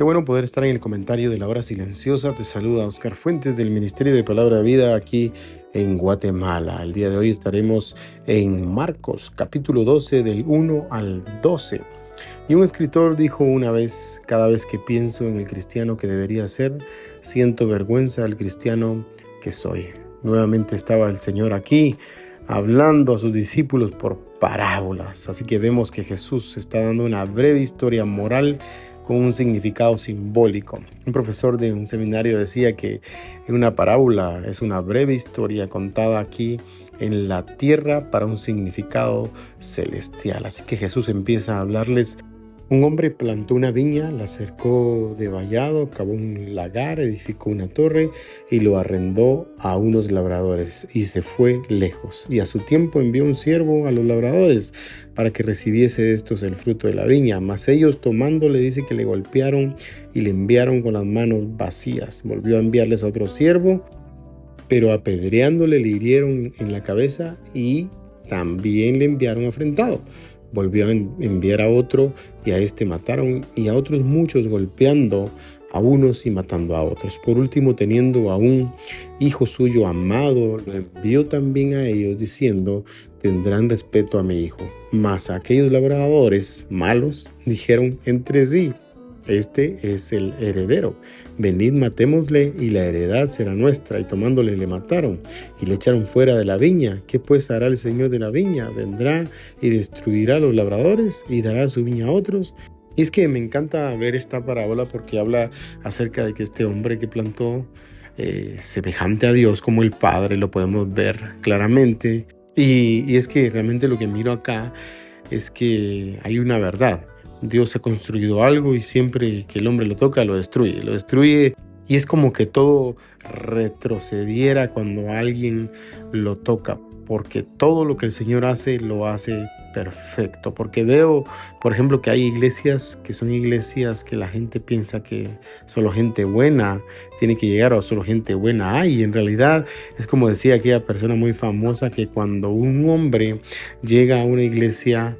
Qué bueno poder estar en el comentario de la hora silenciosa. Te saluda Oscar Fuentes del Ministerio de Palabra de Vida aquí en Guatemala. El día de hoy estaremos en Marcos capítulo 12 del 1 al 12. Y un escritor dijo una vez, cada vez que pienso en el cristiano que debería ser, siento vergüenza al cristiano que soy. Nuevamente estaba el Señor aquí hablando a sus discípulos por parábolas. Así que vemos que Jesús está dando una breve historia moral con un significado simbólico. Un profesor de un seminario decía que una parábola es una breve historia contada aquí en la tierra para un significado celestial. Así que Jesús empieza a hablarles un hombre plantó una viña, la cercó de vallado, cavó un lagar, edificó una torre y lo arrendó a unos labradores y se fue lejos. Y a su tiempo envió un siervo a los labradores para que recibiese de estos el fruto de la viña. Mas ellos tomándole dice que le golpearon y le enviaron con las manos vacías. Volvió a enviarles a otro siervo, pero apedreándole le hirieron en la cabeza y también le enviaron afrentado volvió a enviar a otro y a este mataron y a otros muchos golpeando a unos y matando a otros. Por último, teniendo a un hijo suyo amado, lo envió también a ellos diciendo, tendrán respeto a mi hijo. Mas aquellos labradores malos dijeron entre sí, este es el heredero. Venid, matémosle y la heredad será nuestra. Y tomándole le mataron y le echaron fuera de la viña. ¿Qué pues hará el Señor de la viña? Vendrá y destruirá a los labradores y dará su viña a otros. Y es que me encanta ver esta parábola porque habla acerca de que este hombre que plantó eh, semejante a Dios como el Padre, lo podemos ver claramente. Y, y es que realmente lo que miro acá es que hay una verdad. Dios ha construido algo y siempre que el hombre lo toca lo destruye, lo destruye. Y es como que todo retrocediera cuando alguien lo toca, porque todo lo que el Señor hace lo hace perfecto, porque veo, por ejemplo, que hay iglesias que son iglesias que la gente piensa que solo gente buena tiene que llegar o solo gente buena hay, y en realidad es como decía aquella persona muy famosa que cuando un hombre llega a una iglesia,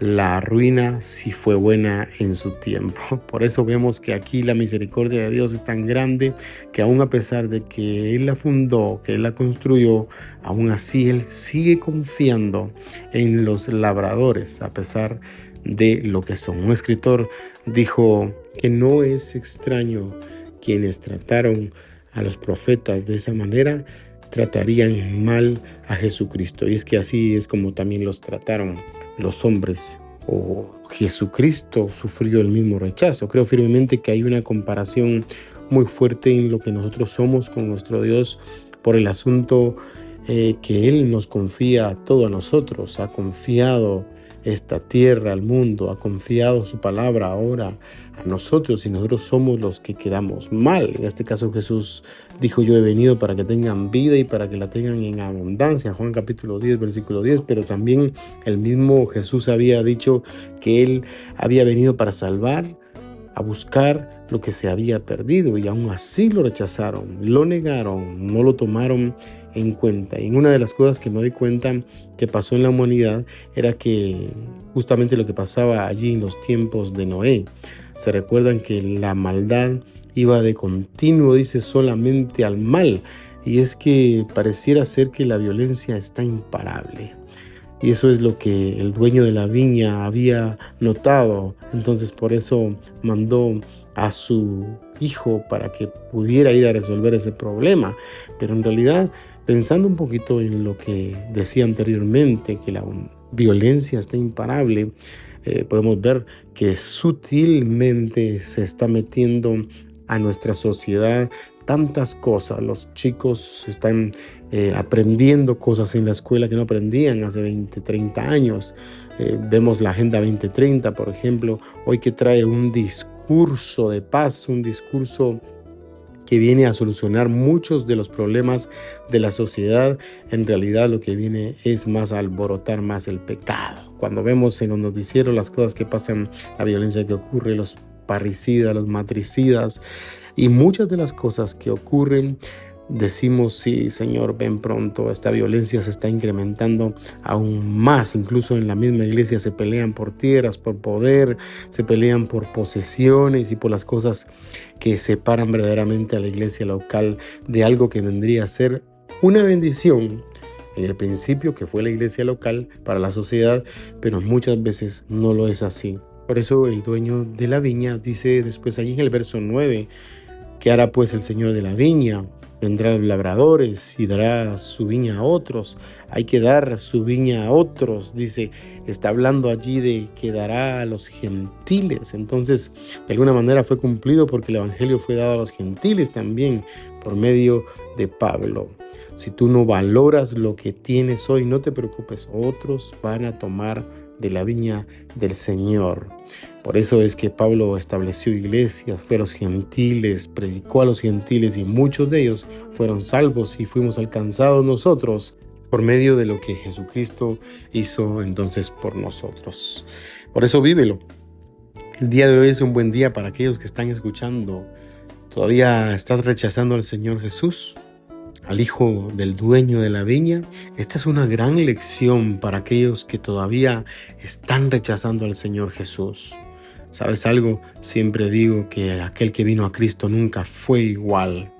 la ruina si fue buena en su tiempo. Por eso vemos que aquí la misericordia de Dios es tan grande que aún a pesar de que Él la fundó, que Él la construyó, aún así Él sigue confiando en los labradores a pesar de lo que son. Un escritor dijo que no es extraño quienes trataron a los profetas de esa manera, tratarían mal a Jesucristo. Y es que así es como también los trataron los hombres o Jesucristo sufrió el mismo rechazo. Creo firmemente que hay una comparación muy fuerte en lo que nosotros somos con nuestro Dios por el asunto eh, que Él nos confía a nosotros, ha confiado esta tierra al mundo, ha confiado su palabra ahora a nosotros y nosotros somos los que quedamos mal. En este caso Jesús dijo, yo he venido para que tengan vida y para que la tengan en abundancia. Juan capítulo 10, versículo 10, pero también el mismo Jesús había dicho que él había venido para salvar a buscar lo que se había perdido y aún así lo rechazaron, lo negaron, no lo tomaron en cuenta. Y una de las cosas que me doy cuenta que pasó en la humanidad era que justamente lo que pasaba allí en los tiempos de Noé. Se recuerdan que la maldad iba de continuo, dice, solamente al mal. Y es que pareciera ser que la violencia está imparable. Y eso es lo que el dueño de la viña había notado. Entonces por eso mandó a su hijo para que pudiera ir a resolver ese problema. Pero en realidad Pensando un poquito en lo que decía anteriormente, que la violencia está imparable, eh, podemos ver que sutilmente se está metiendo a nuestra sociedad tantas cosas. Los chicos están eh, aprendiendo cosas en la escuela que no aprendían hace 20, 30 años. Eh, vemos la Agenda 2030, por ejemplo, hoy que trae un discurso de paz, un discurso que viene a solucionar muchos de los problemas de la sociedad, en realidad lo que viene es más alborotar más el pecado. Cuando vemos en los noticieros las cosas que pasan, la violencia que ocurre, los parricidas, los matricidas y muchas de las cosas que ocurren, decimos, sí, Señor, ven pronto, esta violencia se está incrementando aún más, incluso en la misma iglesia se pelean por tierras, por poder, se pelean por posesiones y por las cosas que separan verdaderamente a la iglesia local de algo que vendría a ser una bendición en el principio que fue la iglesia local para la sociedad, pero muchas veces no lo es así. Por eso el dueño de la viña dice después allí en el verso 9, ¿qué hará pues el Señor de la viña? Vendrá los labradores y dará su viña a otros. Hay que dar su viña a otros. Dice, está hablando allí de que dará a los gentiles. Entonces, de alguna manera fue cumplido porque el Evangelio fue dado a los gentiles también por medio de Pablo. Si tú no valoras lo que tienes hoy, no te preocupes. Otros van a tomar de la viña del Señor. Por eso es que Pablo estableció iglesias, fue a los gentiles, predicó a los gentiles y muchos de ellos fueron salvos y fuimos alcanzados nosotros por medio de lo que Jesucristo hizo entonces por nosotros. Por eso vívelo. El día de hoy es un buen día para aquellos que están escuchando. ¿Todavía estás rechazando al Señor Jesús? Al hijo del dueño de la viña. Esta es una gran lección para aquellos que todavía están rechazando al Señor Jesús. ¿Sabes algo? Siempre digo que aquel que vino a Cristo nunca fue igual.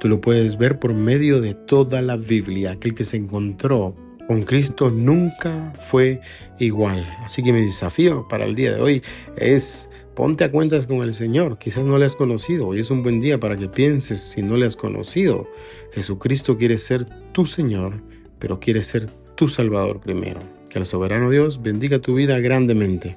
Tú lo puedes ver por medio de toda la Biblia. Aquel que se encontró con Cristo nunca fue igual. Así que mi desafío para el día de hoy es ponte a cuentas con el Señor. Quizás no le has conocido. Hoy es un buen día para que pienses si no le has conocido. Jesucristo quiere ser tu Señor, pero quiere ser tu Salvador primero. Que el soberano Dios bendiga tu vida grandemente.